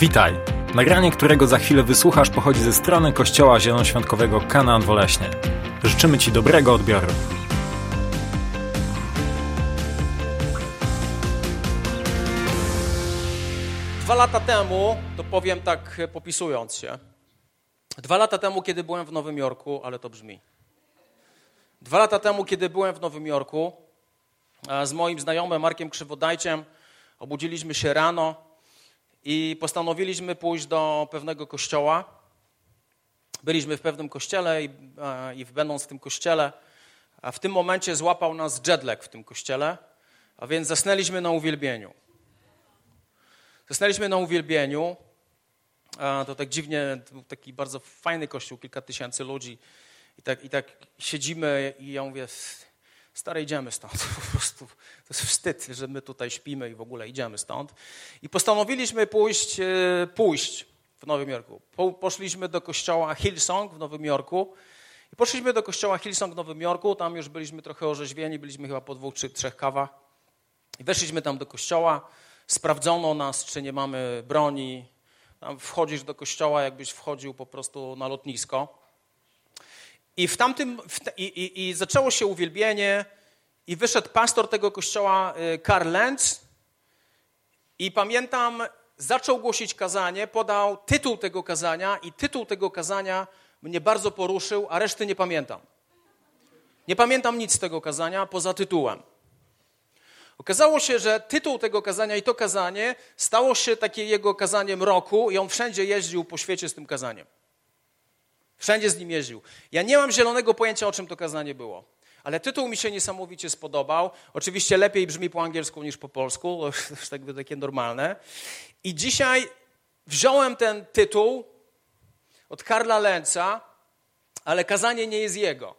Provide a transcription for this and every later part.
Witaj! Nagranie, którego za chwilę wysłuchasz, pochodzi ze strony Kościoła Zielonoświątkowego Kanaan Woleśnie. Życzymy Ci dobrego odbioru. Dwa lata temu, to powiem tak popisując się, dwa lata temu, kiedy byłem w Nowym Jorku, ale to brzmi. Dwa lata temu, kiedy byłem w Nowym Jorku, z moim znajomym Markiem Krzywodajciem, obudziliśmy się rano i postanowiliśmy pójść do pewnego kościoła. Byliśmy w pewnym kościele i, i będąc w tym kościele, a w tym momencie złapał nas jetlag w tym kościele, a więc zasnęliśmy na uwielbieniu. Zasnęliśmy na uwielbieniu. A to tak dziwnie, to taki bardzo fajny kościół, kilka tysięcy ludzi. I tak, I tak siedzimy i ja mówię, stary, idziemy stąd. Po prostu to jest wstyd, że my tutaj śpimy i w ogóle idziemy stąd. I postanowiliśmy pójść, e, pójść w Nowym Jorku. Po, poszliśmy do kościoła Hillsong w Nowym Jorku. I poszliśmy do kościoła Hillsong w Nowym Jorku. Tam już byliśmy trochę orzeźwieni, byliśmy chyba po dwóch czy trzech kawach. I weszliśmy tam do kościoła. Sprawdzono nas, czy nie mamy broni. Tam wchodzisz do kościoła, jakbyś wchodził po prostu na lotnisko. I, w tamtym, w te, i, i, i, zaczęło się uwielbienie, i wyszedł pastor tego kościoła, y, Karl Lenz. I pamiętam, zaczął głosić kazanie, podał tytuł tego kazania, i tytuł tego kazania mnie bardzo poruszył, a reszty nie pamiętam. Nie pamiętam nic z tego kazania poza tytułem. Okazało się, że tytuł tego kazania i to kazanie stało się takie jego kazaniem roku, i on wszędzie jeździł po świecie z tym kazaniem. Wszędzie z nim jeździł. Ja nie mam zielonego pojęcia, o czym to kazanie było. Ale tytuł mi się niesamowicie spodobał. Oczywiście lepiej brzmi po angielsku niż po polsku, to jest jakby takie normalne. I dzisiaj wziąłem ten tytuł od Karla Lenca, ale kazanie nie jest jego.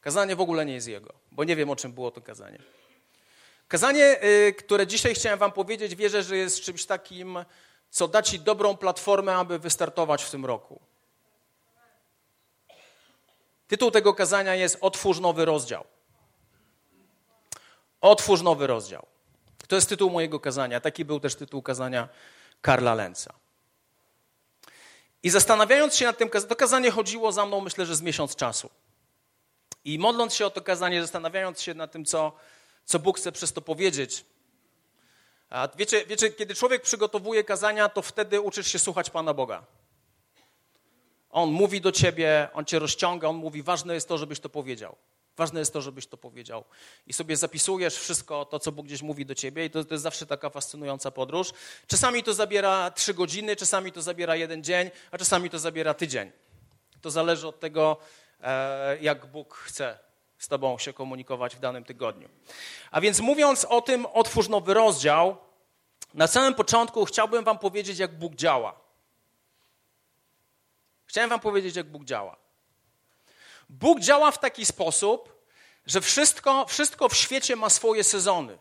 Kazanie w ogóle nie jest jego, bo nie wiem, o czym było to kazanie. Kazanie, y, które dzisiaj chciałem wam powiedzieć, wierzę, że jest czymś takim, co da ci dobrą platformę, aby wystartować w tym roku. Tytuł tego kazania jest Otwórz nowy rozdział. Otwórz nowy rozdział. To jest tytuł mojego kazania. Taki był też tytuł kazania Karla Lenca. I zastanawiając się nad tym, to kazanie chodziło za mną, myślę, że z miesiąc czasu. I modląc się o to kazanie, zastanawiając się nad tym, co, co Bóg chce przez to powiedzieć. A wiecie, wiecie, kiedy człowiek przygotowuje kazania, to wtedy uczysz się słuchać Pana Boga. On mówi do ciebie, on cię rozciąga, on mówi, ważne jest to, żebyś to powiedział. Ważne jest to, żebyś to powiedział. I sobie zapisujesz wszystko to, co Bóg gdzieś mówi do ciebie, i to, to jest zawsze taka fascynująca podróż. Czasami to zabiera trzy godziny, czasami to zabiera jeden dzień, a czasami to zabiera tydzień. To zależy od tego, e, jak Bóg chce z Tobą się komunikować w danym tygodniu. A więc mówiąc o tym, otwórz nowy rozdział, na samym początku chciałbym Wam powiedzieć, jak Bóg działa. Chciałem Wam powiedzieć, jak Bóg działa. Bóg działa w taki sposób, że wszystko, wszystko w świecie ma swoje sezony.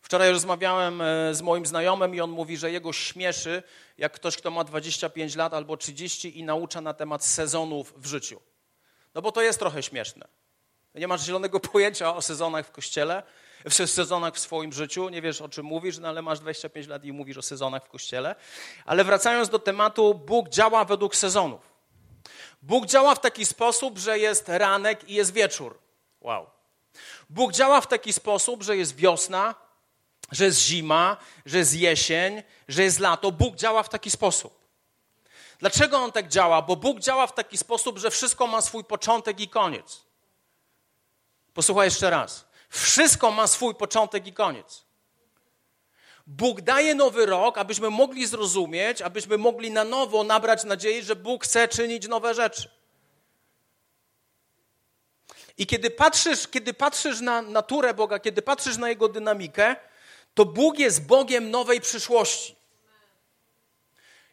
Wczoraj rozmawiałem e, z moim znajomym i on mówi, że jego śmieszy, jak ktoś, kto ma 25 lat albo 30 i naucza na temat sezonów w życiu. No bo to jest trochę śmieszne. Nie masz zielonego pojęcia o sezonach w kościele, w sezonach w swoim życiu, nie wiesz o czym mówisz, no ale masz 25 lat i mówisz o sezonach w kościele. Ale wracając do tematu, Bóg działa według sezonów. Bóg działa w taki sposób, że jest ranek i jest wieczór. Wow. Bóg działa w taki sposób, że jest wiosna, że jest zima, że jest jesień, że jest lato. Bóg działa w taki sposób. Dlaczego on tak działa? Bo Bóg działa w taki sposób, że wszystko ma swój początek i koniec. Posłuchaj jeszcze raz. Wszystko ma swój początek i koniec. Bóg daje nowy rok, abyśmy mogli zrozumieć, abyśmy mogli na nowo nabrać nadziei, że Bóg chce czynić nowe rzeczy. I kiedy patrzysz, kiedy patrzysz na naturę Boga, kiedy patrzysz na Jego dynamikę, to Bóg jest Bogiem nowej przyszłości.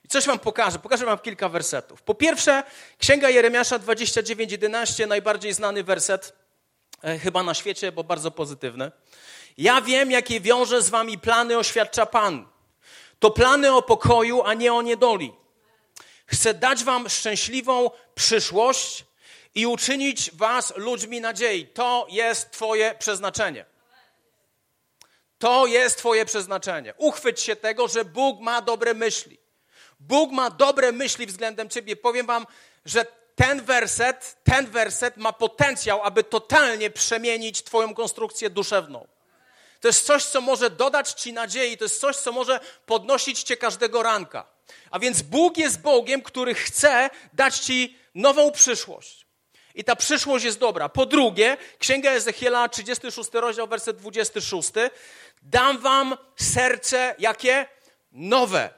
I coś wam pokażę. Pokażę wam kilka wersetów. Po pierwsze, Księga Jeremiasza 29:11, najbardziej znany werset chyba na świecie, bo bardzo pozytywny. Ja wiem, jakie wiąże z wami plany, oświadcza Pan. To plany o pokoju, a nie o niedoli. Chcę dać wam szczęśliwą przyszłość i uczynić was ludźmi nadziei. To jest Twoje przeznaczenie. To jest Twoje przeznaczenie. Uchwyć się tego, że Bóg ma dobre myśli. Bóg ma dobre myśli względem Ciebie. Powiem Wam, że ten werset, ten werset ma potencjał, aby totalnie przemienić Twoją konstrukcję duszewną. To jest coś, co może dodać Ci nadziei, to jest coś, co może podnosić Cię każdego ranka. A więc Bóg jest Bogiem, który chce dać Ci nową przyszłość. I ta przyszłość jest dobra. Po drugie, Księga Ezechiela, 36 rozdział, werset 26. Dam wam serce jakie? Nowe.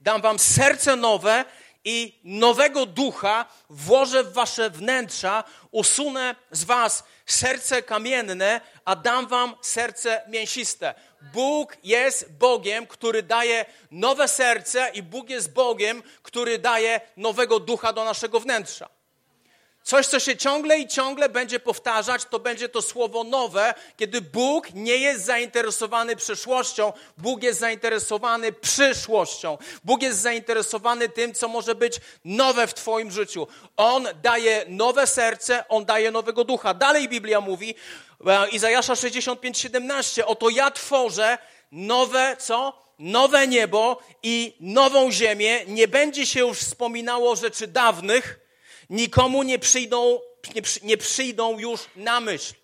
Dam wam serce nowe i nowego ducha włożę w wasze wnętrza, usunę z was serce kamienne, a dam wam serce mięsiste. Bóg jest Bogiem, który daje nowe serce i Bóg jest Bogiem, który daje nowego ducha do naszego wnętrza. Coś, co się ciągle i ciągle będzie powtarzać, to będzie to słowo nowe, kiedy Bóg nie jest zainteresowany przeszłością, Bóg jest zainteresowany przyszłością. Bóg jest zainteresowany tym, co może być nowe w Twoim życiu. On daje nowe serce, On daje nowego ducha. Dalej Biblia mówi, e, Izajasza 65, 17, oto ja tworzę nowe, co? Nowe niebo i nową ziemię. Nie będzie się już wspominało rzeczy dawnych, nikomu nie przyjdą, nie, nie przyjdą już na myśl.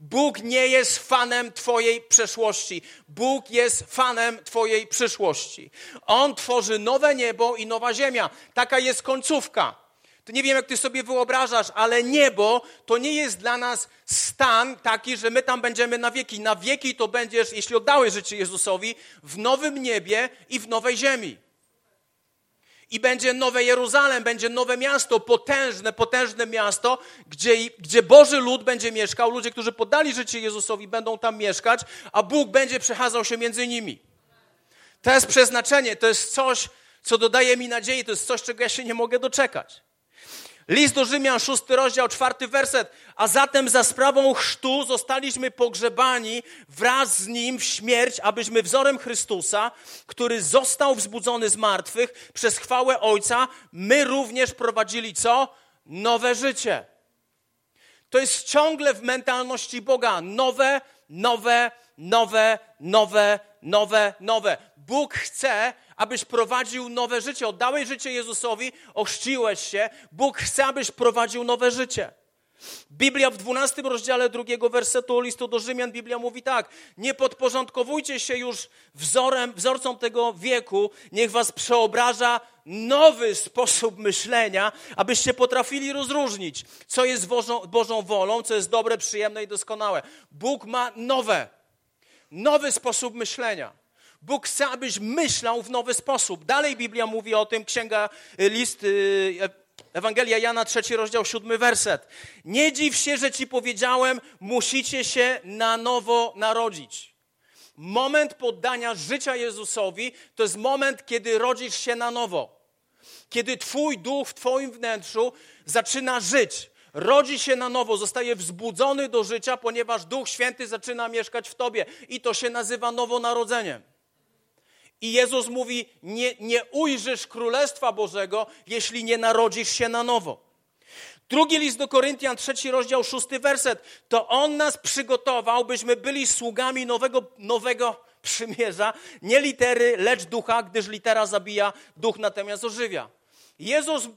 Bóg nie jest fanem Twojej przeszłości. Bóg jest fanem Twojej przyszłości. On tworzy nowe niebo i nowa ziemia. Taka jest końcówka. To nie wiem, jak Ty sobie wyobrażasz, ale niebo to nie jest dla nas stan taki, że my tam będziemy na wieki. Na wieki to będziesz, jeśli oddałeś życie Jezusowi, w nowym niebie i w nowej ziemi. I będzie nowe Jeruzalem, będzie nowe miasto, potężne, potężne miasto, gdzie, gdzie Boży lud będzie mieszkał, ludzie, którzy poddali życie Jezusowi, będą tam mieszkać, a Bóg będzie przechadzał się między nimi. To jest przeznaczenie, to jest coś, co dodaje mi nadziei, to jest coś, czego ja się nie mogę doczekać. List do Rzymian, szósty rozdział, czwarty werset. A zatem za sprawą chrztu zostaliśmy pogrzebani wraz z Nim w śmierć, abyśmy wzorem Chrystusa, który został wzbudzony z martwych przez chwałę Ojca, my również prowadzili co? Nowe życie. To jest ciągle w mentalności Boga. Nowe, nowe, nowe, nowe, nowe, nowe. Bóg chce, abyś prowadził nowe życie. Oddałeś życie Jezusowi, ochrzciłeś się. Bóg chce, abyś prowadził nowe życie. Biblia w 12 rozdziale drugiego wersetu listu do Rzymian, Biblia mówi tak, nie podporządkowujcie się już wzorem, wzorcom tego wieku, niech was przeobraża nowy sposób myślenia, abyście potrafili rozróżnić, co jest Bożą, Bożą wolą, co jest dobre, przyjemne i doskonałe. Bóg ma nowe, nowy sposób myślenia. Bóg chce, abyś myślał w nowy sposób. Dalej Biblia mówi o tym, księga, y, list, y, Ewangelia Jana, trzeci rozdział, siódmy werset. Nie dziw się, że ci powiedziałem, musicie się na nowo narodzić. Moment poddania życia Jezusowi to jest moment, kiedy rodzisz się na nowo. Kiedy Twój duch w Twoim wnętrzu zaczyna żyć, rodzi się na nowo, zostaje wzbudzony do życia, ponieważ Duch Święty zaczyna mieszkać w Tobie. I to się nazywa nowonarodzeniem. I Jezus mówi: nie, nie ujrzysz Królestwa Bożego, jeśli nie narodzisz się na nowo. Drugi list do Koryntian, trzeci rozdział, szósty werset. To On nas przygotował, byśmy byli sługami nowego, nowego przymierza. Nie litery, lecz ducha, gdyż litera zabija, duch natomiast ożywia. Jezus,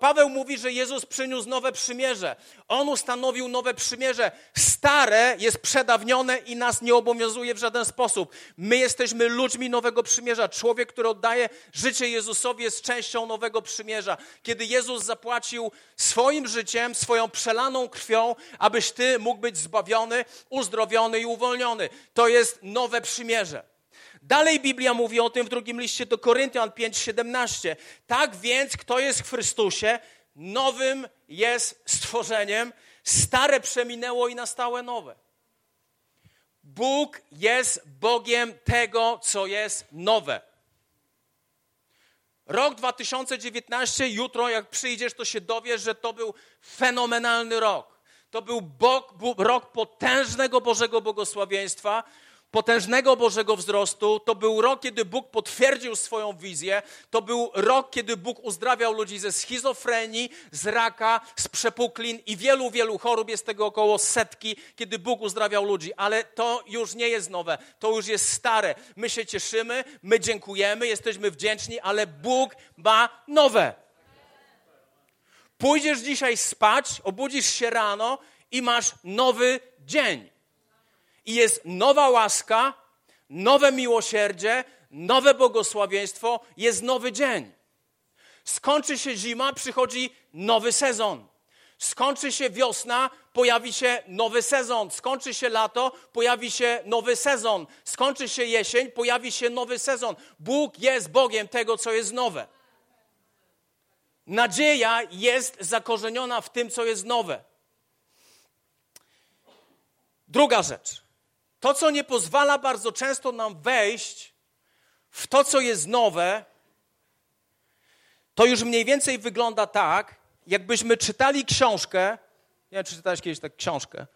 Paweł mówi, że Jezus przyniósł nowe przymierze. On ustanowił nowe przymierze. Stare jest przedawnione i nas nie obowiązuje w żaden sposób. My jesteśmy ludźmi nowego przymierza. Człowiek, który oddaje życie Jezusowi, jest częścią nowego przymierza. Kiedy Jezus zapłacił swoim życiem, swoją przelaną krwią, abyś ty mógł być zbawiony, uzdrowiony i uwolniony. To jest nowe przymierze. Dalej Biblia mówi o tym w drugim liście do Koryntian 5:17. Tak więc, kto jest w Chrystusie, nowym jest stworzeniem, stare przeminęło i nastałe nowe. Bóg jest Bogiem tego, co jest nowe. Rok 2019, jutro jak przyjdziesz, to się dowiesz, że to był fenomenalny rok. To był rok potężnego Bożego błogosławieństwa, potężnego Bożego wzrostu. To był rok, kiedy Bóg potwierdził swoją wizję. To był rok, kiedy Bóg uzdrawiał ludzi ze schizofrenii, z raka, z przepuklin i wielu, wielu chorób. Jest tego około setki, kiedy Bóg uzdrawiał ludzi. Ale to już nie jest nowe, to już jest stare. My się cieszymy, my dziękujemy, jesteśmy wdzięczni, ale Bóg ma nowe. Pójdziesz dzisiaj spać, obudzisz się rano i masz nowy dzień i jest nowa łaska, nowe miłosierdzie, nowe błogosławieństwo, jest nowy dzień. Skończy się zima, przychodzi nowy sezon. Skończy się wiosna, pojawi się nowy sezon. Skończy się lato, pojawi się nowy sezon. Skończy się jesień, pojawi się nowy sezon. Bóg jest Bogiem tego, co jest nowe. Nadzieja jest zakorzeniona w tym, co jest nowe. Druga rzecz. To, co nie pozwala bardzo często nam wejść w to, co jest nowe, to już mniej więcej wygląda tak, jakbyśmy czytali książkę. Nie wiem, czy czytałeś kiedyś tak książkę.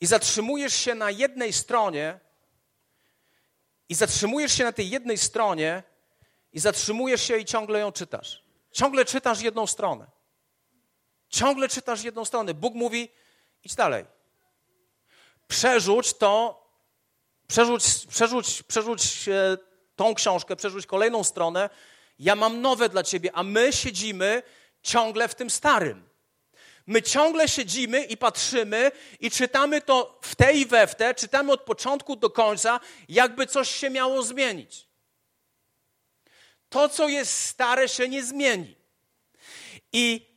I zatrzymujesz się na jednej stronie, i zatrzymujesz się na tej jednej stronie, i zatrzymujesz się i ciągle ją czytasz. Ciągle czytasz jedną stronę. Ciągle czytasz jedną stronę. Bóg mówi: idź dalej przerzuć to, przerzuć, przerzuć, przerzuć tą książkę, przerzuć kolejną stronę. Ja mam nowe dla ciebie, a my siedzimy ciągle w tym starym. My ciągle siedzimy i patrzymy i czytamy to w tej i we w te, czytamy od początku do końca, jakby coś się miało zmienić. To, co jest stare, się nie zmieni. I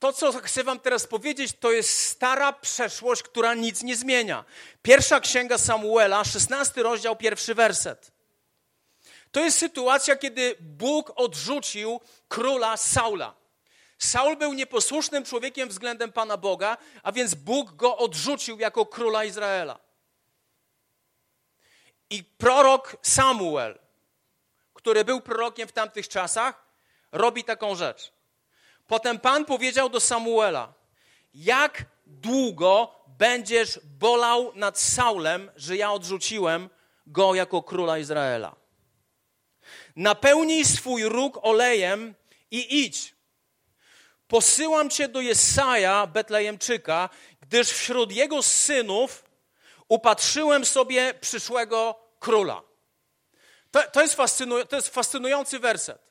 to, co chcę Wam teraz powiedzieć, to jest stara przeszłość, która nic nie zmienia. Pierwsza księga Samuela, 16 rozdział, pierwszy werset. To jest sytuacja, kiedy Bóg odrzucił króla Saula. Saul był nieposłusznym człowiekiem względem Pana Boga, a więc Bóg go odrzucił jako króla Izraela. I prorok Samuel, który był prorokiem w tamtych czasach, robi taką rzecz. Potem Pan powiedział do Samuela: Jak długo będziesz bolał nad Saulem, że ja odrzuciłem go jako króla Izraela? Napełnij swój róg olejem i idź. Posyłam cię do Jesaja, Betlejemczyka, gdyż wśród jego synów upatrzyłem sobie przyszłego króla. To, to, jest, fascynuj, to jest fascynujący werset.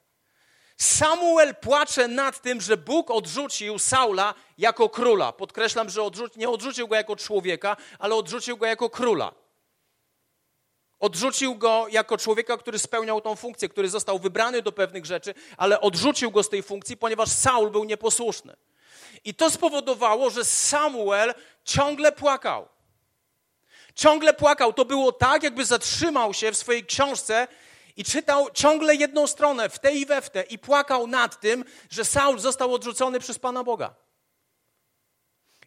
Samuel płacze nad tym, że Bóg odrzucił Saula jako króla. Podkreślam, że odrzuci, nie odrzucił go jako człowieka, ale odrzucił go jako króla. Odrzucił go jako człowieka, który spełniał tą funkcję, który został wybrany do pewnych rzeczy, ale odrzucił go z tej funkcji, ponieważ Saul był nieposłuszny. I to spowodowało, że Samuel ciągle płakał. Ciągle płakał. To było tak, jakby zatrzymał się w swojej książce i czytał ciągle jedną stronę, w te i we w i płakał nad tym, że Saul został odrzucony przez Pana Boga.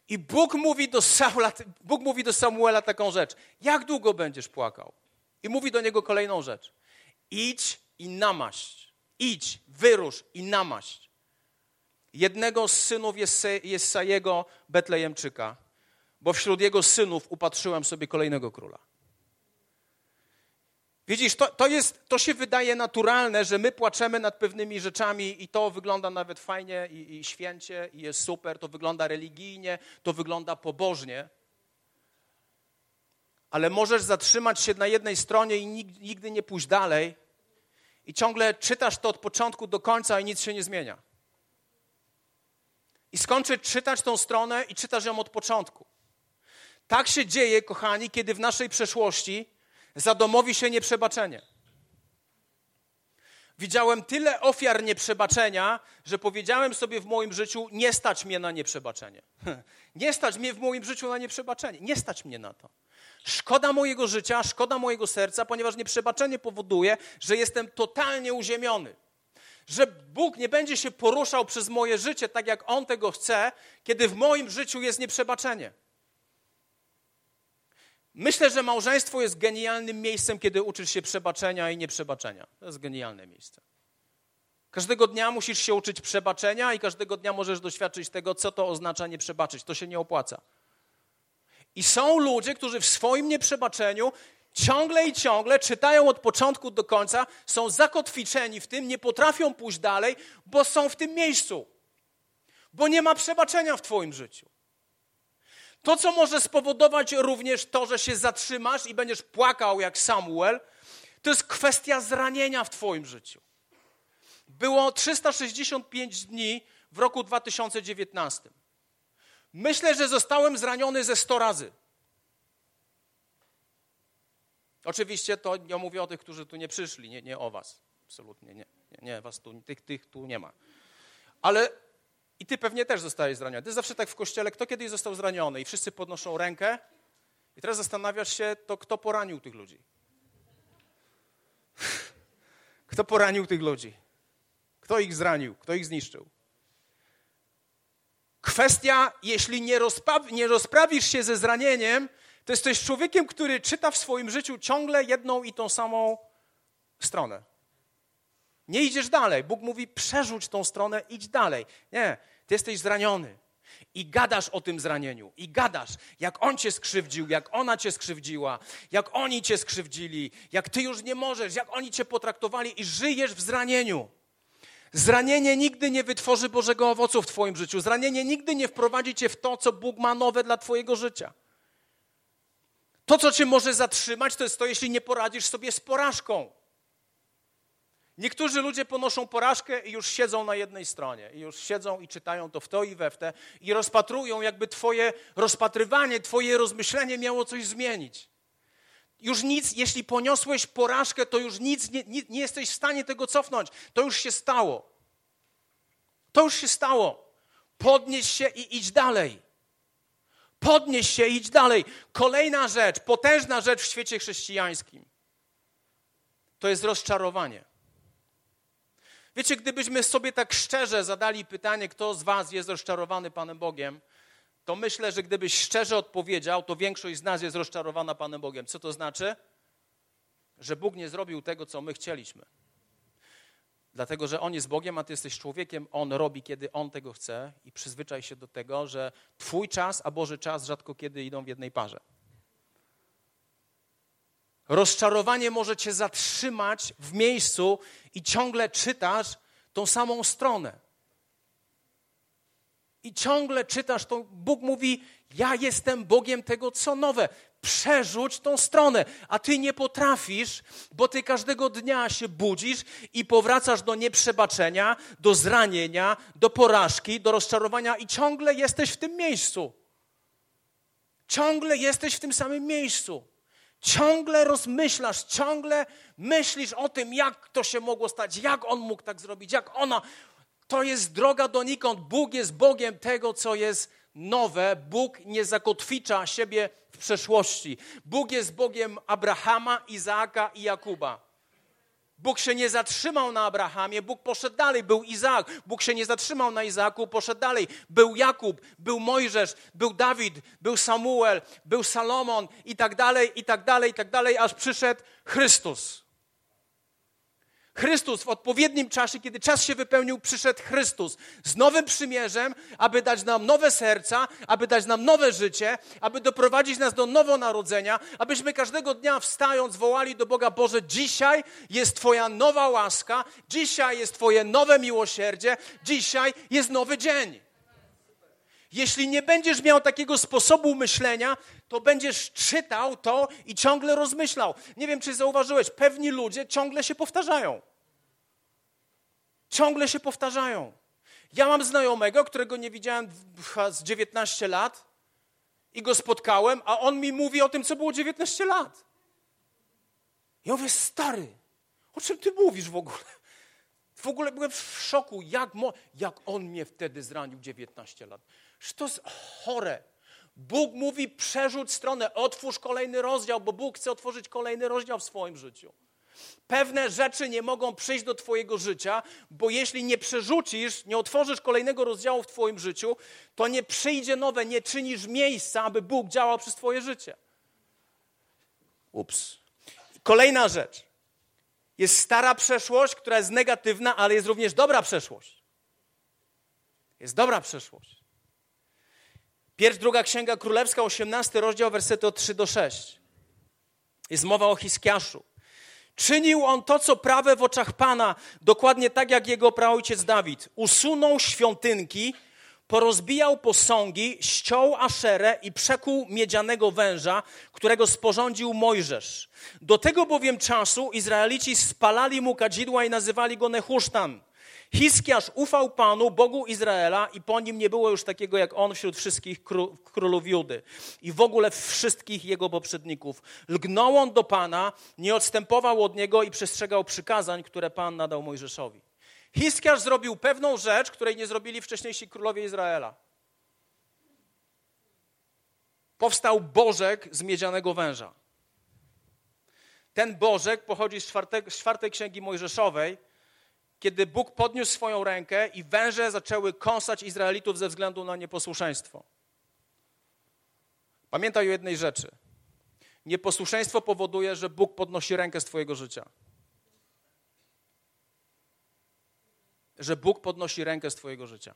I Bóg mówi do Saula, Bóg mówi do Samuela taką rzecz. Jak długo będziesz płakał? I mówi do niego kolejną rzecz. Idź i namaść. Idź, wyrusz i namaść. Jednego z synów Jesajego Betlejemczyka, bo wśród jego synów upatrzyłem sobie kolejnego króla. Widzisz, to, to, jest, to się wydaje naturalne, że my płaczemy nad pewnymi rzeczami i to wygląda nawet fajnie i, i święcie i jest super, to wygląda religijnie, to wygląda pobożnie. Ale możesz zatrzymać się na jednej stronie i nigdy nie pójść dalej i ciągle czytasz to od początku do końca i nic się nie zmienia. I skończyć czytać tą stronę i czytasz ją od początku. Tak się dzieje, kochani, kiedy w naszej przeszłości za domowi się nieprzebaczenie. Widziałem tyle ofiar nieprzebaczenia, że powiedziałem sobie w moim życiu, nie stać mnie na nieprzebaczenie. Nie stać mnie w moim życiu na nieprzebaczenie. Nie stać mnie na to. Szkoda mojego życia, szkoda mojego serca, ponieważ nieprzebaczenie powoduje, że jestem totalnie uziemiony. Że Bóg nie będzie się poruszał przez moje życie tak, jak On tego chce, kiedy w moim życiu jest nieprzebaczenie. Myślę, że małżeństwo jest genialnym miejscem, kiedy uczysz się przebaczenia i nieprzebaczenia. To jest genialne miejsce. Każdego dnia musisz się uczyć przebaczenia i każdego dnia możesz doświadczyć tego, co to oznacza nie przebaczyć. To się nie opłaca. I są ludzie, którzy w swoim nieprzebaczeniu ciągle i ciągle czytają od początku do końca, są zakotwiczeni w tym, nie potrafią pójść dalej, bo są w tym miejscu. Bo nie ma przebaczenia w Twoim życiu. To, co może spowodować również to, że się zatrzymasz i będziesz płakał jak Samuel, to jest kwestia zranienia w Twoim życiu. Było 365 dni w roku 2019. Myślę, że zostałem zraniony ze 100 razy. Oczywiście to ja mówię o tych, którzy tu nie przyszli, nie, nie o was. Absolutnie nie. Nie, nie was tu, tych, tych tu nie ma. Ale i ty pewnie też zostajesz zraniony. To jest zawsze tak w kościele, kto kiedyś został zraniony i wszyscy podnoszą rękę i teraz zastanawiasz się, to kto poranił tych ludzi? Kto poranił tych ludzi? Kto ich zranił? Kto ich zniszczył? Kwestia, jeśli nie, rozpraw, nie rozprawisz się ze zranieniem, to jesteś człowiekiem, który czyta w swoim życiu ciągle jedną i tą samą stronę. Nie idziesz dalej. Bóg mówi: przerzuć tą stronę, idź dalej. Nie, ty jesteś zraniony. I gadasz o tym zranieniu, i gadasz, jak on cię skrzywdził, jak ona cię skrzywdziła, jak oni cię skrzywdzili, jak ty już nie możesz, jak oni cię potraktowali, i żyjesz w zranieniu. Zranienie nigdy nie wytworzy Bożego owocu w Twoim życiu. Zranienie nigdy nie wprowadzi Cię w to, co Bóg ma nowe dla Twojego życia. To, co Cię może zatrzymać, to jest to, jeśli nie poradzisz sobie z porażką. Niektórzy ludzie ponoszą porażkę i już siedzą na jednej stronie. I już siedzą i czytają to w to i we w te i rozpatrują, jakby Twoje rozpatrywanie, Twoje rozmyślenie miało coś zmienić. Już nic, jeśli poniosłeś porażkę, to już nic, nie, nie, nie jesteś w stanie tego cofnąć. To już się stało. To już się stało. Podnieś się i idź dalej. Podnieś się i idź dalej. Kolejna rzecz, potężna rzecz w świecie chrześcijańskim to jest rozczarowanie. Wiecie, gdybyśmy sobie tak szczerze zadali pytanie, kto z Was jest rozczarowany Panem Bogiem, to myślę, że gdybyś szczerze odpowiedział, to większość z nas jest rozczarowana Panem Bogiem. Co to znaczy? Że Bóg nie zrobił tego, co my chcieliśmy. Dlatego, że On jest Bogiem, a Ty jesteś człowiekiem, On robi, kiedy On tego chce i przyzwyczaj się do tego, że Twój czas, a Boży czas rzadko kiedy idą w jednej parze. Rozczarowanie może Cię zatrzymać w miejscu i ciągle czytasz tą samą stronę. I ciągle czytasz to. Bóg mówi: Ja jestem Bogiem tego, co nowe. Przerzuć tą stronę, a ty nie potrafisz, bo ty każdego dnia się budzisz i powracasz do nieprzebaczenia, do zranienia, do porażki, do rozczarowania i ciągle jesteś w tym miejscu. Ciągle jesteś w tym samym miejscu. Ciągle rozmyślasz, ciągle myślisz o tym, jak to się mogło stać, jak on mógł tak zrobić, jak ona. To jest droga donikąd. Bóg jest Bogiem tego, co jest nowe. Bóg nie zakotwicza siebie w przeszłości. Bóg jest Bogiem Abrahama, Izaaka i Jakuba. Bóg się nie zatrzymał na Abrahamie, Bóg poszedł dalej, był Izaak. Bóg się nie zatrzymał na Izaaku, poszedł dalej. Był Jakub, był Mojżesz, był Dawid, był Samuel, był Salomon i tak dalej, i tak dalej, i tak dalej, aż przyszedł Chrystus. Chrystus w odpowiednim czasie, kiedy czas się wypełnił, przyszedł Chrystus z nowym przymierzem, aby dać nam nowe serca, aby dać nam nowe życie, aby doprowadzić nas do nowonarodzenia, abyśmy każdego dnia wstając wołali do Boga Boże, dzisiaj jest Twoja nowa łaska, dzisiaj jest Twoje nowe miłosierdzie, dzisiaj jest nowy dzień. Jeśli nie będziesz miał takiego sposobu myślenia, to będziesz czytał to i ciągle rozmyślał. Nie wiem, czy zauważyłeś, pewni ludzie ciągle się powtarzają. Ciągle się powtarzają. Ja mam znajomego, którego nie widziałem z 19 lat i go spotkałem, a on mi mówi o tym, co było 19 lat. Ja mówię, stary, o czym ty mówisz w ogóle? W ogóle byłem w szoku, jak, mo- jak on mnie wtedy zranił 19 lat. Że to jest chore. Bóg mówi, przerzuć stronę, otwórz kolejny rozdział, bo Bóg chce otworzyć kolejny rozdział w swoim życiu. Pewne rzeczy nie mogą przyjść do Twojego życia, bo jeśli nie przerzucisz, nie otworzysz kolejnego rozdziału w Twoim życiu, to nie przyjdzie nowe, nie czynisz miejsca, aby Bóg działał przez Twoje życie. Ups. Kolejna rzecz. Jest stara przeszłość, która jest negatywna, ale jest również dobra przeszłość. Jest dobra przeszłość. Pierw druga księga królewska, 18 rozdział, wersety od 3 do 6. Jest mowa o Hiskiaszu. Czynił on to, co prawe w oczach Pana, dokładnie tak jak jego praojciec Dawid. Usunął świątynki, porozbijał posągi, ściął aszerę i przekuł miedzianego węża, którego sporządził Mojżesz. Do tego bowiem czasu Izraelici spalali mu kadzidła i nazywali go Nehusztan. Hiskiasz ufał Panu, Bogu Izraela i po nim nie było już takiego jak on wśród wszystkich królów Judy i w ogóle wszystkich jego poprzedników. Lgnął on do Pana, nie odstępował od niego i przestrzegał przykazań, które Pan nadał Mojżeszowi. Hiskiasz zrobił pewną rzecz, której nie zrobili wcześniejsi królowie Izraela. Powstał bożek z miedzianego węża. Ten bożek pochodzi z czwartej, z czwartej księgi Mojżeszowej, kiedy Bóg podniósł swoją rękę i węże zaczęły kąsać Izraelitów ze względu na nieposłuszeństwo. Pamiętaj o jednej rzeczy. Nieposłuszeństwo powoduje, że Bóg podnosi rękę z Twojego życia. Że Bóg podnosi rękę z Twojego życia.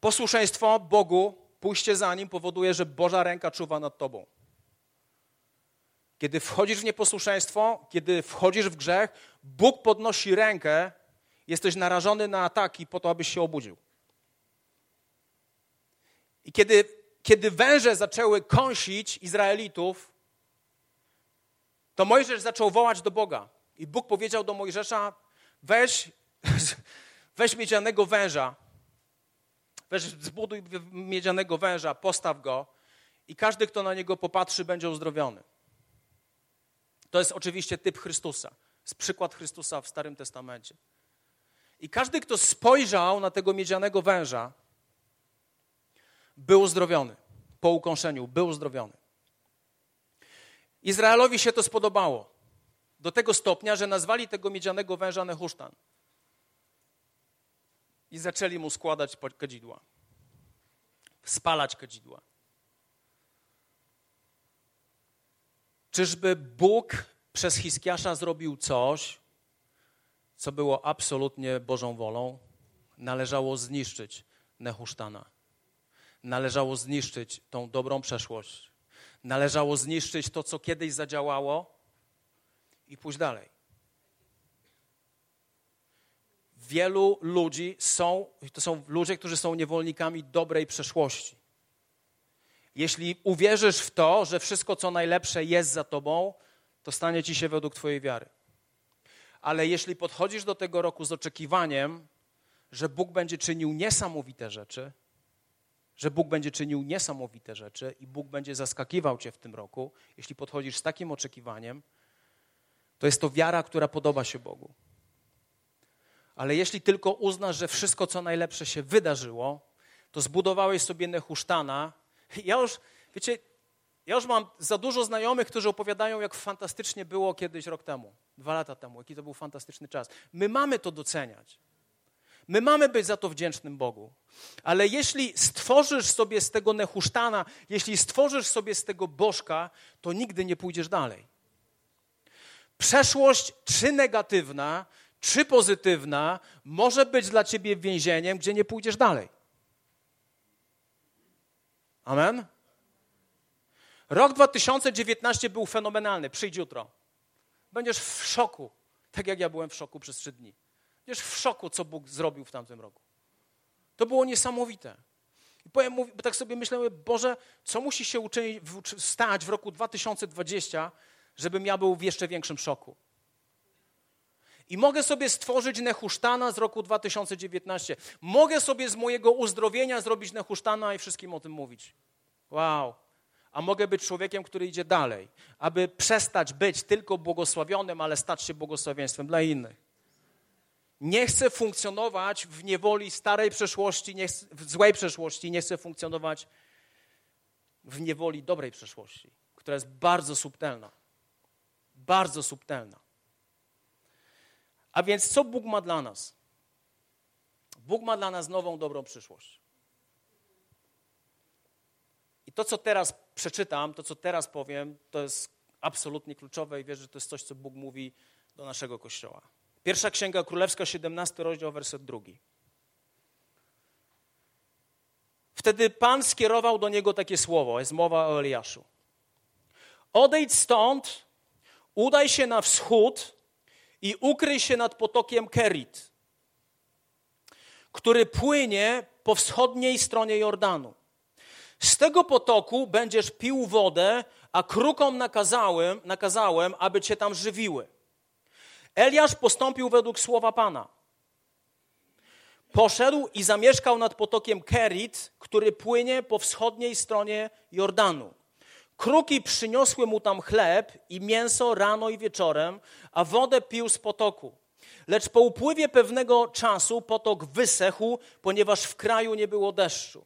Posłuszeństwo Bogu, pójście za Nim powoduje, że Boża ręka czuwa nad Tobą. Kiedy wchodzisz w nieposłuszeństwo, kiedy wchodzisz w grzech, Bóg podnosi rękę, jesteś narażony na ataki po to, abyś się obudził. I kiedy, kiedy węże zaczęły kąsić Izraelitów, to Mojżesz zaczął wołać do Boga. I Bóg powiedział do Mojżesza: weź, weź miedzianego węża, weź, zbuduj miedzianego węża, postaw go i każdy, kto na niego popatrzy, będzie uzdrowiony. To jest oczywiście typ Chrystusa. Jest przykład Chrystusa w Starym Testamencie. I każdy, kto spojrzał na tego miedzianego węża, był uzdrowiony. Po ukąszeniu był uzdrowiony. Izraelowi się to spodobało. Do tego stopnia, że nazwali tego miedzianego węża Nehusztan. I zaczęli mu składać kadzidła. Spalać kadzidła. Czyżby Bóg przez Hiskiasza zrobił coś, co było absolutnie Bożą wolą? Należało zniszczyć Nehusztana. Należało zniszczyć tą dobrą przeszłość. Należało zniszczyć to, co kiedyś zadziałało i pójść dalej. Wielu ludzi są, to są ludzie, którzy są niewolnikami dobrej przeszłości. Jeśli uwierzysz w to, że wszystko, co najlepsze jest za tobą, to stanie ci się według twojej wiary. Ale jeśli podchodzisz do tego roku z oczekiwaniem, że Bóg będzie czynił niesamowite rzeczy, że Bóg będzie czynił niesamowite rzeczy i Bóg będzie zaskakiwał cię w tym roku, jeśli podchodzisz z takim oczekiwaniem, to jest to wiara, która podoba się Bogu. Ale jeśli tylko uznasz, że wszystko, co najlepsze się wydarzyło, to zbudowałeś sobie Nehusztana, ja już, wiecie, ja już mam za dużo znajomych, którzy opowiadają, jak fantastycznie było kiedyś rok temu, dwa lata temu, jaki to był fantastyczny czas. My mamy to doceniać. My mamy być za to wdzięcznym Bogu. Ale jeśli stworzysz sobie z tego nehusztana, jeśli stworzysz sobie z tego bożka, to nigdy nie pójdziesz dalej. Przeszłość, czy negatywna, czy pozytywna, może być dla ciebie więzieniem, gdzie nie pójdziesz dalej. Amen? Rok 2019 był fenomenalny. Przyjdź jutro. Będziesz w szoku, tak jak ja byłem w szoku przez trzy dni. Będziesz w szoku, co Bóg zrobił w tamtym roku. To było niesamowite. I powiem, bo tak sobie myślałem, Boże, co musi się uczynić, stać w roku 2020, żebym ja był w jeszcze większym szoku. I mogę sobie stworzyć nehusztana z roku 2019. Mogę sobie z mojego uzdrowienia zrobić nehusztana i wszystkim o tym mówić. Wow. A mogę być człowiekiem, który idzie dalej, aby przestać być tylko błogosławionym, ale stać się błogosławieństwem dla innych. Nie chcę funkcjonować w niewoli starej przeszłości, nie chcę, w złej przeszłości, nie chcę funkcjonować w niewoli dobrej przeszłości, która jest bardzo subtelna. Bardzo subtelna. A więc co Bóg ma dla nas? Bóg ma dla nas nową, dobrą przyszłość. I to, co teraz przeczytam, to, co teraz powiem, to jest absolutnie kluczowe i wierzę, że to jest coś, co Bóg mówi do naszego Kościoła. Pierwsza Księga Królewska, 17 rozdział, werset drugi. Wtedy Pan skierował do niego takie słowo, jest mowa o Eliaszu. Odejdź stąd, udaj się na wschód i ukryj się nad potokiem Kerit, który płynie po wschodniej stronie Jordanu. Z tego potoku będziesz pił wodę, a krukom nakazałem, nakazałem, aby cię tam żywiły. Eliasz postąpił według słowa Pana. Poszedł i zamieszkał nad potokiem Kerit, który płynie po wschodniej stronie Jordanu. Kruki przyniosły mu tam chleb i mięso rano i wieczorem, a wodę pił z potoku. Lecz po upływie pewnego czasu potok wysechł, ponieważ w kraju nie było deszczu.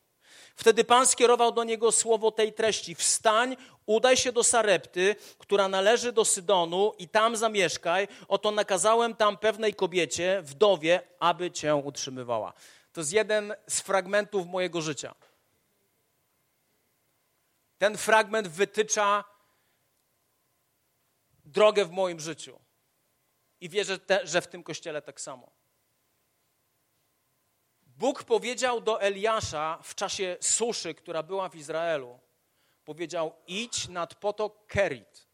Wtedy Pan skierował do niego słowo tej treści: Wstań, udaj się do Sarepty, która należy do Sydonu, i tam zamieszkaj. Oto nakazałem tam pewnej kobiecie, wdowie, aby cię utrzymywała. To jest jeden z fragmentów mojego życia. Ten fragment wytycza drogę w moim życiu. I wierzę, że w tym kościele tak samo. Bóg powiedział do Eliasza w czasie suszy, która była w Izraelu, powiedział: idź nad potok Kerit.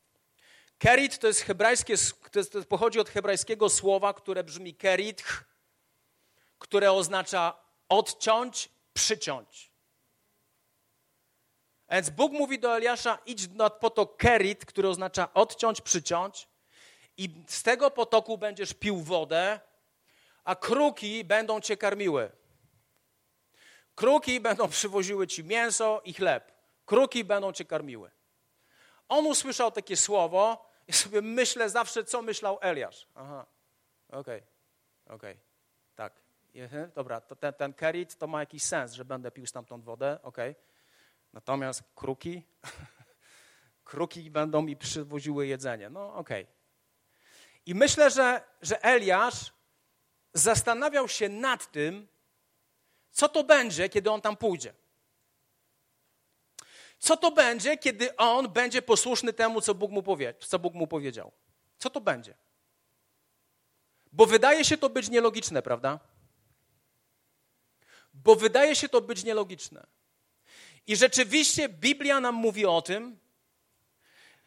Kerit to jest hebrajskie, to, jest, to pochodzi od hebrajskiego słowa, które brzmi kerit, które oznacza odciąć, przyciąć. Więc Bóg mówi do Eliasza: idź nad potok Kerit, który oznacza odciąć, przyciąć, i z tego potoku będziesz pił wodę, a kruki będą cię karmiły. Kruki będą przywoziły ci mięso i chleb. Kruki będą cię karmiły. On usłyszał takie słowo i sobie myślę zawsze, co myślał Eliasz. Aha, okej, okay. okej, okay. tak. Dobra, to ten, ten kerit to ma jakiś sens, że będę pił stamtąd wodę, okej. Okay. Natomiast kruki, kruki będą mi przywoziły jedzenie. No okej. Okay. I myślę, że, że Eliasz zastanawiał się nad tym, co to będzie, kiedy on tam pójdzie. Co to będzie, kiedy on będzie posłuszny temu, co Bóg mu, powie, co Bóg mu powiedział? Co to będzie? Bo wydaje się to być nielogiczne, prawda? Bo wydaje się to być nielogiczne. I rzeczywiście Biblia nam mówi o tym,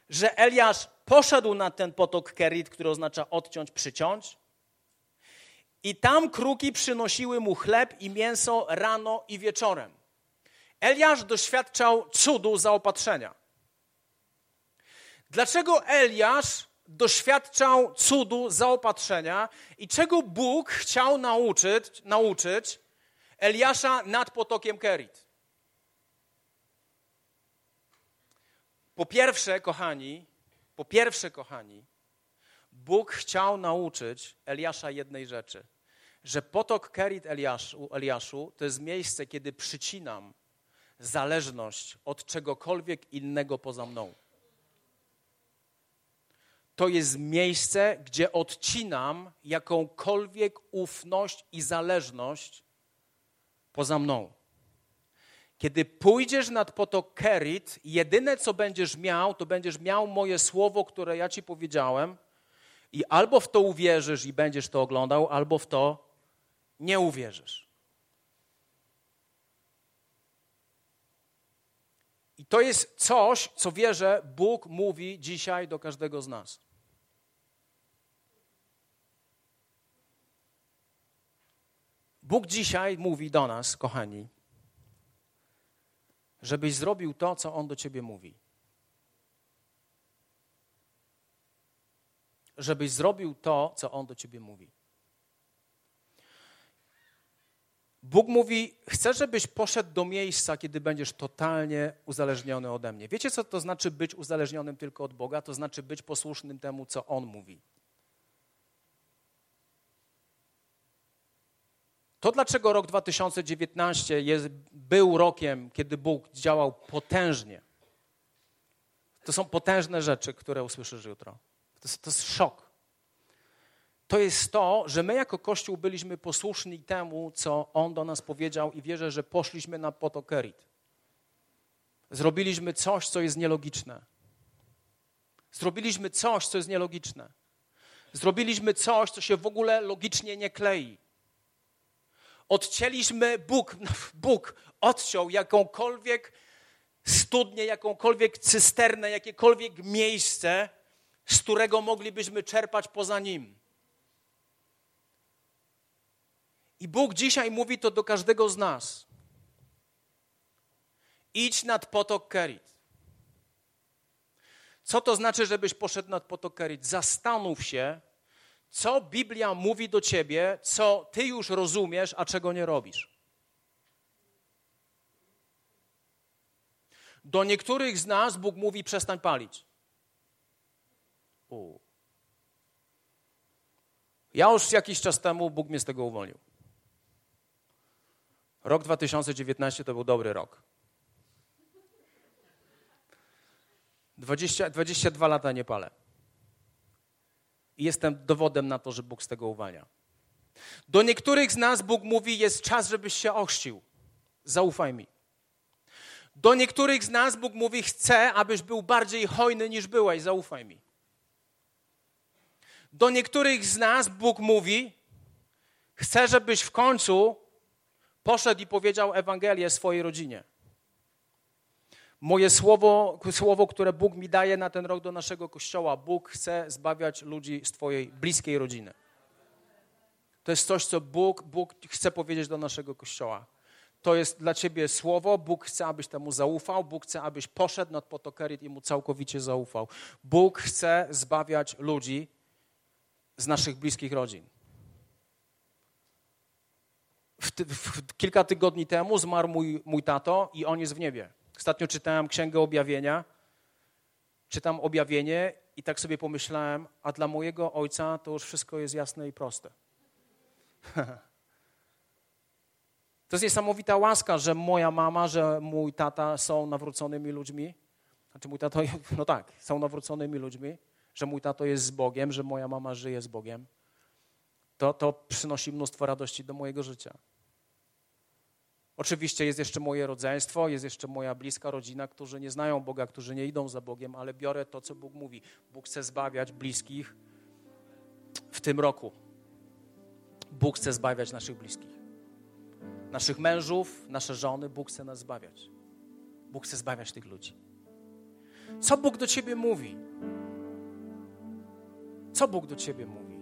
że Eliasz poszedł na ten potok Kerit, który oznacza odciąć, przyciąć. I tam kruki przynosiły mu chleb i mięso rano i wieczorem. Eliasz doświadczał cudu zaopatrzenia. Dlaczego Eliasz doświadczał cudu zaopatrzenia i czego Bóg chciał nauczyć, nauczyć Eliasza nad potokiem Kerit? Po pierwsze, kochani, po pierwsze, kochani, Bóg chciał nauczyć Eliasza jednej rzeczy, że potok Kerit Eliaszu, Eliaszu to jest miejsce, kiedy przycinam zależność od czegokolwiek innego poza mną. To jest miejsce, gdzie odcinam jakąkolwiek ufność i zależność poza mną. Kiedy pójdziesz nad potok Kerit, jedyne co będziesz miał, to będziesz miał moje słowo, które ja ci powiedziałem, i albo w to uwierzysz i będziesz to oglądał, albo w to nie uwierzysz. I to jest coś, co wierzę, Bóg mówi dzisiaj do każdego z nas. Bóg dzisiaj mówi do nas, kochani, żebyś zrobił to, co On do ciebie mówi. Żebyś zrobił to, co On do ciebie mówi. Bóg mówi: Chcę, żebyś poszedł do miejsca, kiedy będziesz totalnie uzależniony ode mnie. Wiecie, co to znaczy być uzależnionym tylko od Boga? To znaczy być posłusznym temu, co On mówi. To dlaczego rok 2019 jest, był rokiem, kiedy Bóg działał potężnie. To są potężne rzeczy, które usłyszysz jutro. To jest, to jest szok. To jest to, że my jako Kościół byliśmy posłuszni temu, co On do nas powiedział i wierzę, że poszliśmy na potokerit. Zrobiliśmy coś, co jest nielogiczne. Zrobiliśmy coś, co jest nielogiczne. Zrobiliśmy coś, co się w ogóle logicznie nie klei. Odcięliśmy Bóg, Bóg odciął jakąkolwiek studnię, jakąkolwiek cysternę, jakiekolwiek miejsce, z którego moglibyśmy czerpać poza Nim. I Bóg dzisiaj mówi to do każdego z nas. Idź nad potok Kerit. Co to znaczy, żebyś poszedł nad potok Kerit? Zastanów się, co Biblia mówi do ciebie, co ty już rozumiesz, a czego nie robisz. Do niektórych z nas Bóg mówi: przestań palić. U. Ja już jakiś czas temu Bóg mnie z tego uwolnił. Rok 2019 to był dobry rok. 20, 22 lata nie palę. I jestem dowodem na to, że Bóg z tego uwalnia. Do niektórych z nas Bóg mówi: Jest czas, żebyś się ochrzcił. Zaufaj mi. Do niektórych z nas Bóg mówi: Chcę, abyś był bardziej hojny niż byłeś. Zaufaj mi. Do niektórych z nas Bóg mówi: Chcę, żebyś w końcu poszedł i powiedział Ewangelię swojej rodzinie. Moje słowo, słowo, które Bóg mi daje na ten rok do naszego kościoła, Bóg chce zbawiać ludzi z Twojej bliskiej rodziny. To jest coś, co Bóg, Bóg chce powiedzieć do naszego kościoła. To jest dla Ciebie słowo, Bóg chce, abyś temu zaufał, Bóg chce, abyś poszedł nad potokerit i mu całkowicie zaufał. Bóg chce zbawiać ludzi z naszych bliskich rodzin. W, w, kilka tygodni temu zmarł mój, mój tato i on jest w niebie. Ostatnio czytałem Księgę Objawienia, czytam objawienie i tak sobie pomyślałem, a dla mojego ojca to już wszystko jest jasne i proste. To jest niesamowita łaska, że moja mama, że mój tata są nawróconymi ludźmi. Znaczy mój tato, no tak, są nawróconymi ludźmi, że mój tato jest z Bogiem, że moja mama żyje z Bogiem. To, to przynosi mnóstwo radości do mojego życia. Oczywiście jest jeszcze moje rodzeństwo, jest jeszcze moja bliska rodzina, którzy nie znają Boga, którzy nie idą za Bogiem, ale biorę to, co Bóg mówi. Bóg chce zbawiać bliskich w tym roku. Bóg chce zbawiać naszych bliskich. Naszych mężów, nasze żony, Bóg chce nas zbawiać. Bóg chce zbawiać tych ludzi. Co Bóg do ciebie mówi? Co Bóg do ciebie mówi?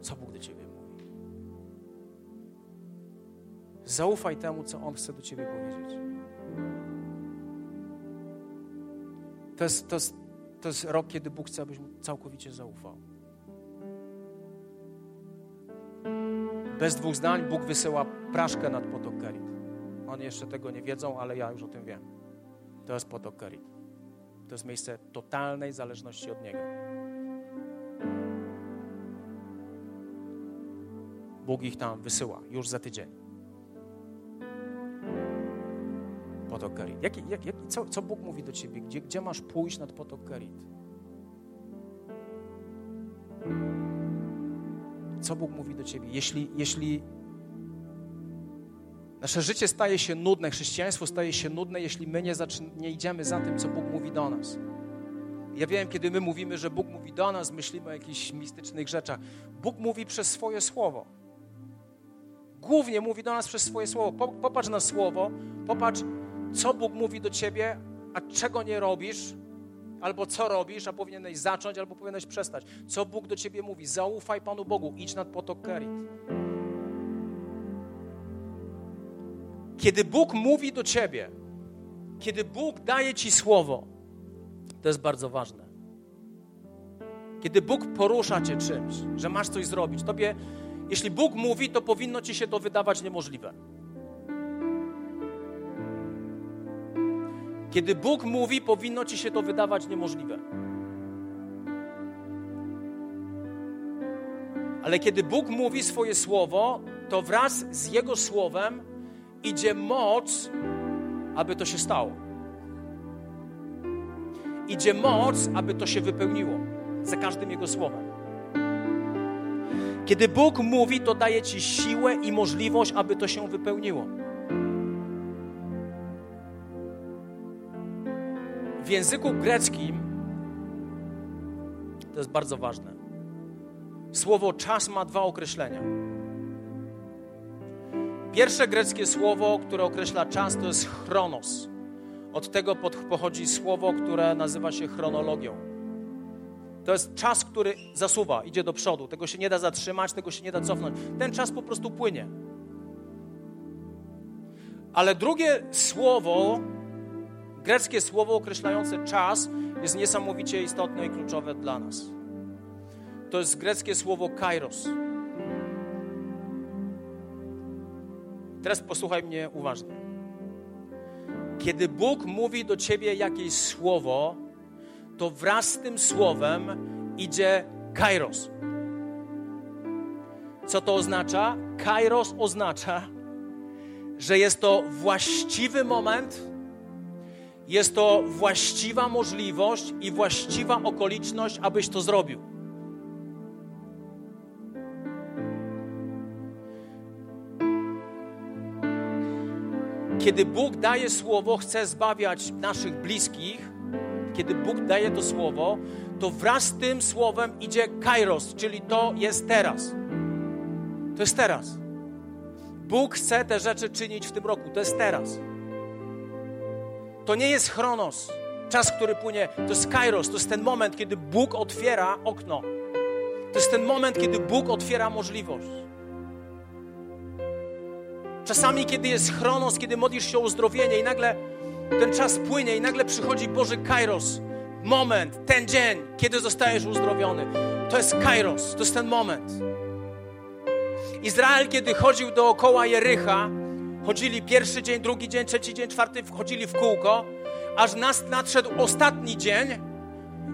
Co Bóg do ciebie Zaufaj temu, co On chce do ciebie powiedzieć. To jest, to jest, to jest rok, kiedy Bóg chce, abyś mu całkowicie zaufał. Bez dwóch zdań Bóg wysyła praszkę nad potok Kerit. Oni jeszcze tego nie wiedzą, ale ja już o tym wiem. To jest potok Kerit. To jest miejsce totalnej zależności od Niego. Bóg ich tam wysyła już za tydzień. Potok Kerit. Jaki, jak, jak, co, co Bóg mówi do ciebie? Gdzie, gdzie masz pójść nad potok Kerit? Co Bóg mówi do ciebie? Jeśli, jeśli nasze życie staje się nudne, chrześcijaństwo staje się nudne, jeśli my nie, nie idziemy za tym, co Bóg mówi do nas. Ja wiem, kiedy my mówimy, że Bóg mówi do nas, myślimy o jakichś mistycznych rzeczach. Bóg mówi przez swoje słowo. Głównie mówi do nas przez swoje słowo. Popatrz na słowo, popatrz, co Bóg mówi do ciebie, a czego nie robisz, albo co robisz, a powinieneś zacząć, albo powinieneś przestać. Co Bóg do ciebie mówi? Zaufaj Panu Bogu, idź nad potok Kerit. Kiedy Bóg mówi do ciebie, kiedy Bóg daje ci słowo, to jest bardzo ważne. Kiedy Bóg porusza cię czymś, że masz coś zrobić, tobie, jeśli Bóg mówi, to powinno ci się to wydawać niemożliwe. Kiedy Bóg mówi, powinno ci się to wydawać niemożliwe. Ale kiedy Bóg mówi swoje słowo, to wraz z Jego słowem idzie moc, aby to się stało. Idzie moc, aby to się wypełniło za każdym Jego słowem. Kiedy Bóg mówi, to daje Ci siłę i możliwość, aby to się wypełniło. W języku greckim to jest bardzo ważne. Słowo czas ma dwa określenia. Pierwsze greckie słowo, które określa czas, to jest chronos. Od tego pochodzi słowo, które nazywa się chronologią. To jest czas, który zasuwa, idzie do przodu. Tego się nie da zatrzymać, tego się nie da cofnąć. Ten czas po prostu płynie. Ale drugie słowo, greckie słowo określające czas, jest niesamowicie istotne i kluczowe dla nas. To jest greckie słowo kairos. Teraz posłuchaj mnie uważnie. Kiedy Bóg mówi do ciebie jakieś słowo, to wraz z tym słowem idzie kairos. Co to oznacza? Kairos oznacza, że jest to właściwy moment, jest to właściwa możliwość i właściwa okoliczność, abyś to zrobił. Kiedy Bóg daje słowo, chce zbawiać naszych bliskich, kiedy Bóg daje to słowo, to wraz z tym słowem idzie kairos, czyli to jest teraz. To jest teraz. Bóg chce te rzeczy czynić w tym roku. To jest teraz. To nie jest chronos, czas, który płynie. To jest kairos, to jest ten moment, kiedy Bóg otwiera okno. To jest ten moment, kiedy Bóg otwiera możliwość. Czasami, kiedy jest chronos, kiedy modlisz się o uzdrowienie i nagle ten czas płynie i nagle przychodzi Boży kairos. Moment, ten dzień, kiedy zostajesz uzdrowiony. To jest kairos, to jest ten moment. Izrael, kiedy chodził dookoła Jericha, chodzili pierwszy dzień, drugi dzień, trzeci dzień, czwarty, chodzili w kółko, aż nas nadszedł ostatni dzień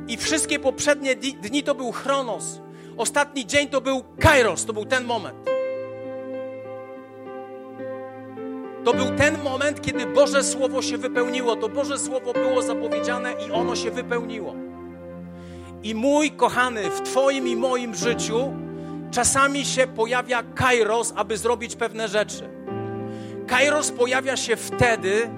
i wszystkie poprzednie dni to był chronos. Ostatni dzień to był kairos, to był ten moment. To był ten moment, kiedy Boże Słowo się wypełniło. To Boże Słowo było zapowiedziane i ono się wypełniło. I mój kochany, w Twoim i moim życiu czasami się pojawia kairos, aby zrobić pewne rzeczy. Kairos pojawia się wtedy,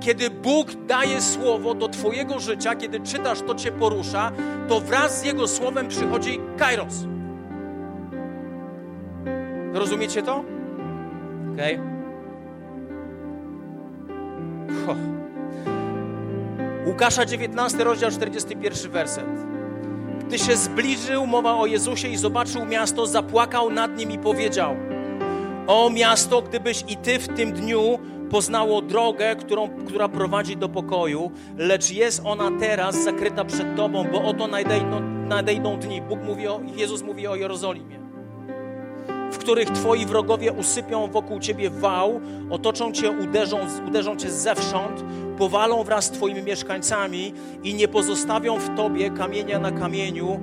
kiedy Bóg daje słowo do Twojego życia, kiedy czytasz, to Cię porusza, to wraz z Jego słowem przychodzi kairos. Rozumiecie to? Okej. Okay. Łukasza 19, rozdział 41, werset. Gdy się zbliżył, mowa o Jezusie i zobaczył miasto, zapłakał nad nim i powiedział: O miasto, gdybyś i ty w tym dniu poznało drogę, którą, która prowadzi do pokoju, lecz jest ona teraz zakryta przed tobą, bo oto nadejdą, nadejdą dni. Bóg mówi o, Jezus mówi o Jerozolimie w których twoi wrogowie usypią wokół ciebie wał, otoczą cię, uderzą, uderzą cię zewsząd, powalą wraz z twoimi mieszkańcami i nie pozostawią w tobie kamienia na kamieniu,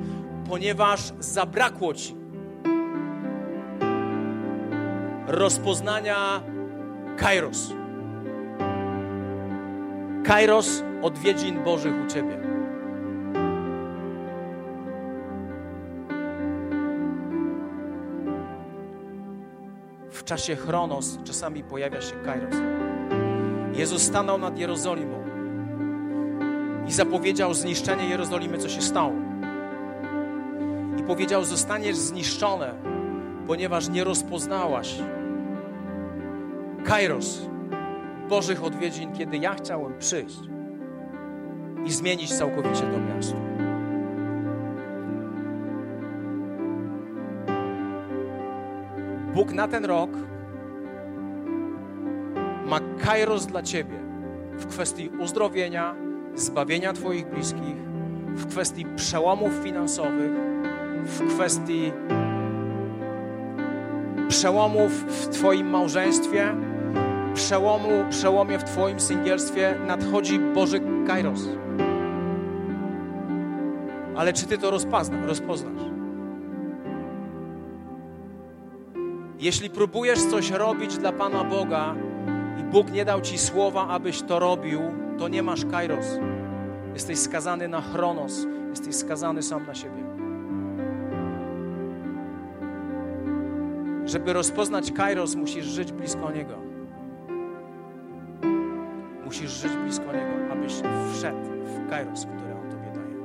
ponieważ zabrakło ci rozpoznania Kairos. Kairos odwiedzin Bożych u ciebie. w czasie chronos czasami pojawia się kairos. Jezus stanął nad Jerozolimą i zapowiedział zniszczenie Jerozolimy, co się stało. I powiedział: Zostaniesz zniszczone, ponieważ nie rozpoznałaś kairos Bożych odwiedzin, kiedy ja chciałem przyjść i zmienić całkowicie to miasto. Bóg na ten rok ma kairos dla Ciebie w kwestii uzdrowienia, zbawienia Twoich bliskich, w kwestii przełomów finansowych, w kwestii przełomów w Twoim małżeństwie, przełomu, przełomie w Twoim singielstwie nadchodzi Boży kairos. Ale czy Ty to rozpoznasz? Jeśli próbujesz coś robić dla Pana Boga i Bóg nie dał Ci słowa, abyś to robił, to nie masz kairos. Jesteś skazany na chronos, jesteś skazany sam na siebie. Żeby rozpoznać kairos, musisz żyć blisko Niego. Musisz żyć blisko Niego, abyś wszedł w kairos, który On Tobie daje.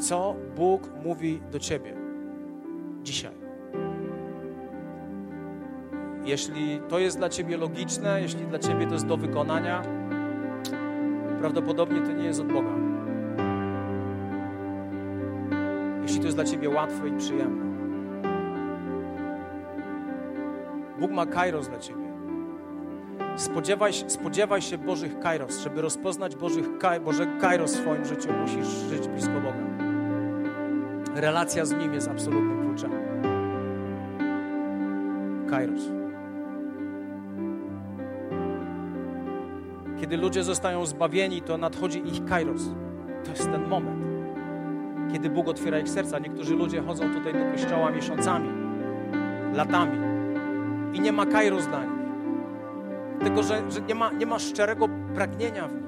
Co Bóg mówi do Ciebie dzisiaj? Jeśli to jest dla Ciebie logiczne, jeśli dla Ciebie to jest do wykonania, prawdopodobnie to nie jest od Boga. Dla ciebie łatwe i przyjemne. Bóg ma kairos dla ciebie. Spodziewaj, spodziewaj się Bożych kairos. Żeby rozpoznać Bożych, Bożego kairos w swoim życiu, musisz żyć blisko Boga. Relacja z Nim jest absolutnym kluczem. Kairos. Kiedy ludzie zostają zbawieni, to nadchodzi ich kairos. To jest ten moment, kiedy Bóg otwiera ich serca. Niektórzy ludzie chodzą tutaj do kościoła miesiącami, latami i nie ma kairos dla nich. Tylko, że, że nie, ma, nie ma szczerego pragnienia w nich,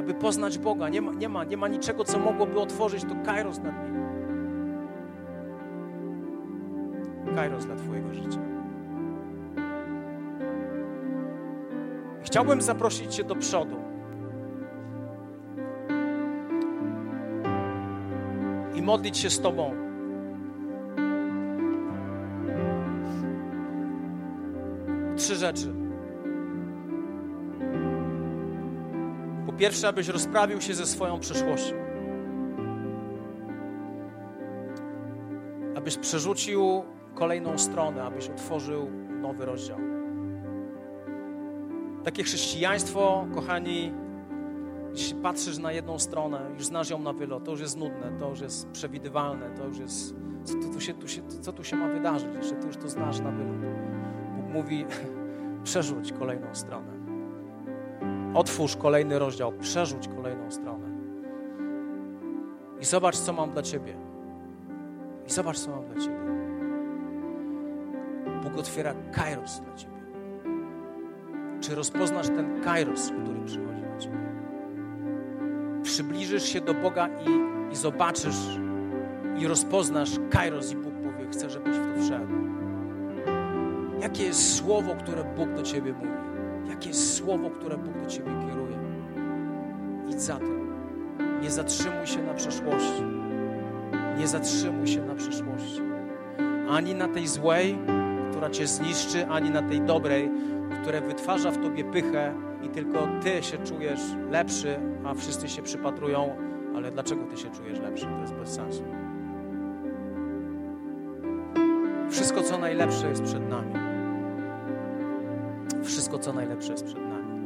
aby poznać Boga. Nie ma, nie ma, nie ma niczego, co mogłoby otworzyć to kairos nad nimi. Kairos dla Twojego życia. Chciałbym zaprosić Cię do przodu. Modlić się z Tobą. Trzy rzeczy. Po pierwsze, abyś rozprawił się ze swoją przeszłością. Abyś przerzucił kolejną stronę, abyś otworzył nowy rozdział. Takie chrześcijaństwo, kochani, jeśli patrzysz na jedną stronę, już znasz ją na wylot, to już jest nudne, to już jest przewidywalne, to już jest. Co tu, się, tu się, co tu się ma wydarzyć? Jeszcze ty już to znasz na wylot. Bóg mówi: przerzuć kolejną stronę. Otwórz kolejny rozdział, przerzuć kolejną stronę. I zobacz, co mam dla ciebie. I zobacz, co mam dla ciebie. Bóg otwiera kairos dla ciebie. Czy rozpoznasz ten kairos, który przychodzi na ciebie? Przybliżysz się do Boga i, i zobaczysz i rozpoznasz kairos i Bóg powie, chcę, żebyś w to wszedł. Jakie jest słowo, które Bóg do ciebie mówi? Jakie jest słowo, które Bóg do ciebie kieruje? Idź za tym. Nie zatrzymuj się na przeszłości. Nie zatrzymuj się na przeszłości. Ani na tej złej, która cię zniszczy, ani na tej dobrej, która wytwarza w tobie pychę i tylko ty się czujesz lepszy, a wszyscy się przypatrują, ale dlaczego ty się czujesz lepszy? To jest bez sensu. Wszystko, co najlepsze jest przed nami. Wszystko, co najlepsze jest przed nami.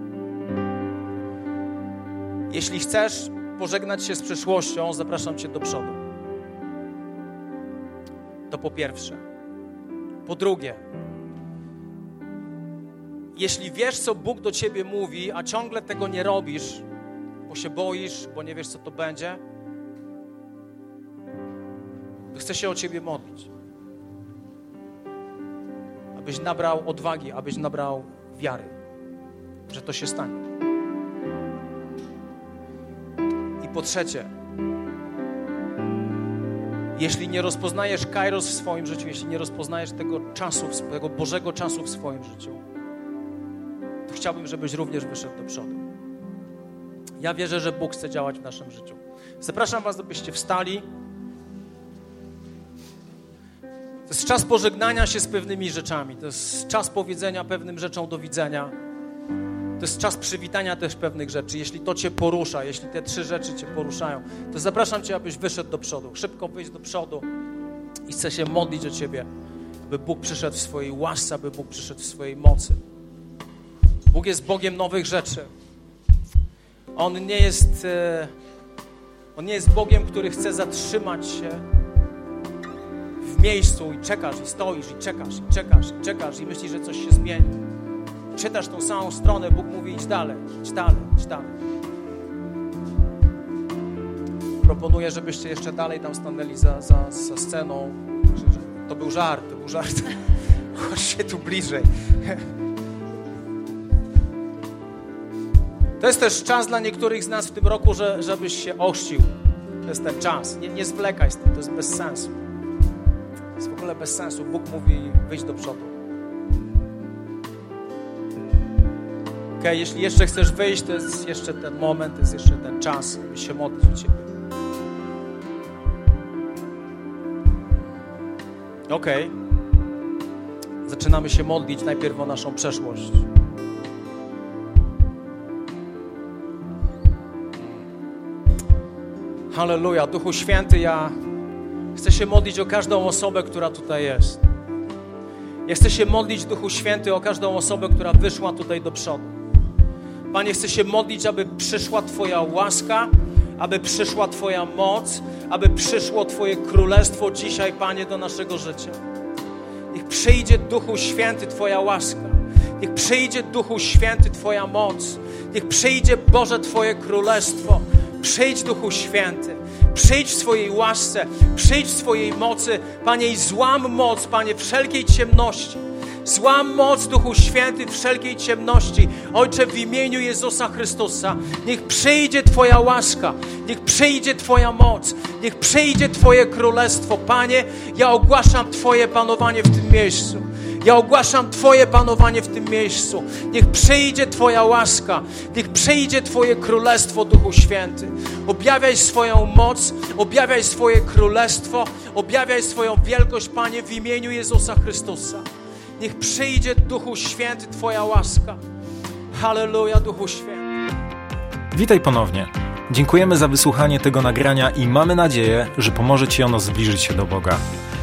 Jeśli chcesz pożegnać się z przeszłością, zapraszam Cię do przodu. To po pierwsze. Po drugie, jeśli wiesz, co Bóg do ciebie mówi, a ciągle tego nie robisz, bo się boisz, bo nie wiesz, co to będzie, to chcę się o ciebie modlić. Abyś nabrał odwagi, abyś nabrał wiary, że to się stanie. I po trzecie, jeśli nie rozpoznajesz kairos w swoim życiu, jeśli nie rozpoznajesz tego czasu, tego Bożego czasu w swoim życiu, chciałbym, żebyś również wyszedł do przodu. Ja wierzę, że Bóg chce działać w naszym życiu. Zapraszam Was, abyście wstali. To jest czas pożegnania się z pewnymi rzeczami. To jest czas powiedzenia pewnym rzeczom do widzenia. To jest czas przywitania też pewnych rzeczy. Jeśli to Cię porusza, jeśli te trzy rzeczy Cię poruszają, to zapraszam Cię, abyś wyszedł do przodu. Szybko wyjść do przodu i chcę się modlić o Ciebie, aby Bóg przyszedł w swojej łasce, aby Bóg przyszedł w swojej mocy. Bóg jest Bogiem nowych rzeczy. On nie jest, e, on nie jest Bogiem, który chce zatrzymać się w miejscu i czekasz, i stoisz, i czekasz, i czekasz, i czekasz, i myślisz, że coś się zmieni czytasz tą samą stronę, Bóg mówi idź dalej, idź dalej, idź dalej. Proponuję, żebyście jeszcze dalej tam stanęli za, za, za sceną. To był żart, to był żart. Chodźcie tu bliżej. To jest też czas dla niektórych z nas w tym roku, że, żebyś się ościł. To jest ten czas. Nie, nie zwlekaj z tym, to jest bez sensu. To jest w ogóle bez sensu. Bóg mówi, wyjść do przodu. Ok, jeśli jeszcze chcesz wyjść, to jest jeszcze ten moment, to jest jeszcze ten czas, by się modlić u Ciebie. Okej. Zaczynamy się modlić najpierw o naszą przeszłość. Halleluja. Duchu Święty, ja chcę się modlić o każdą osobę, która tutaj jest. Ja chcę się modlić, Duchu Święty, o każdą osobę, która wyszła tutaj do przodu. Panie, chcę się modlić, aby przyszła Twoja łaska, aby przyszła Twoja moc, aby przyszło Twoje królestwo dzisiaj, Panie, do naszego życia. Niech przyjdzie Duchu Święty Twoja łaska. Niech przyjdzie Duchu Święty Twoja moc. Niech przyjdzie Boże Twoje królestwo. Przyjdź Duchu Święty. Przyjdź w swojej łasce, przyjdź w swojej mocy, Panie, i złam moc, Panie, wszelkiej ciemności. Złam moc Duchu Święty wszelkiej ciemności. Ojcze, w imieniu Jezusa Chrystusa, niech przyjdzie Twoja łaska, niech przyjdzie Twoja moc, niech przyjdzie Twoje królestwo. Panie, ja ogłaszam Twoje panowanie w tym miejscu. Ja ogłaszam Twoje panowanie w tym miejscu. Niech przyjdzie Twoja łaska, niech przyjdzie Twoje królestwo, Duchu Święty. Objawiaj swoją moc, objawiaj swoje królestwo, objawiaj swoją wielkość, Panie, w imieniu Jezusa Chrystusa. Niech przyjdzie Duchu Święty Twoja łaska. Halleluja, Duchu Święty. Witaj ponownie. Dziękujemy za wysłuchanie tego nagrania i mamy nadzieję, że pomoże Ci ono zbliżyć się do Boga.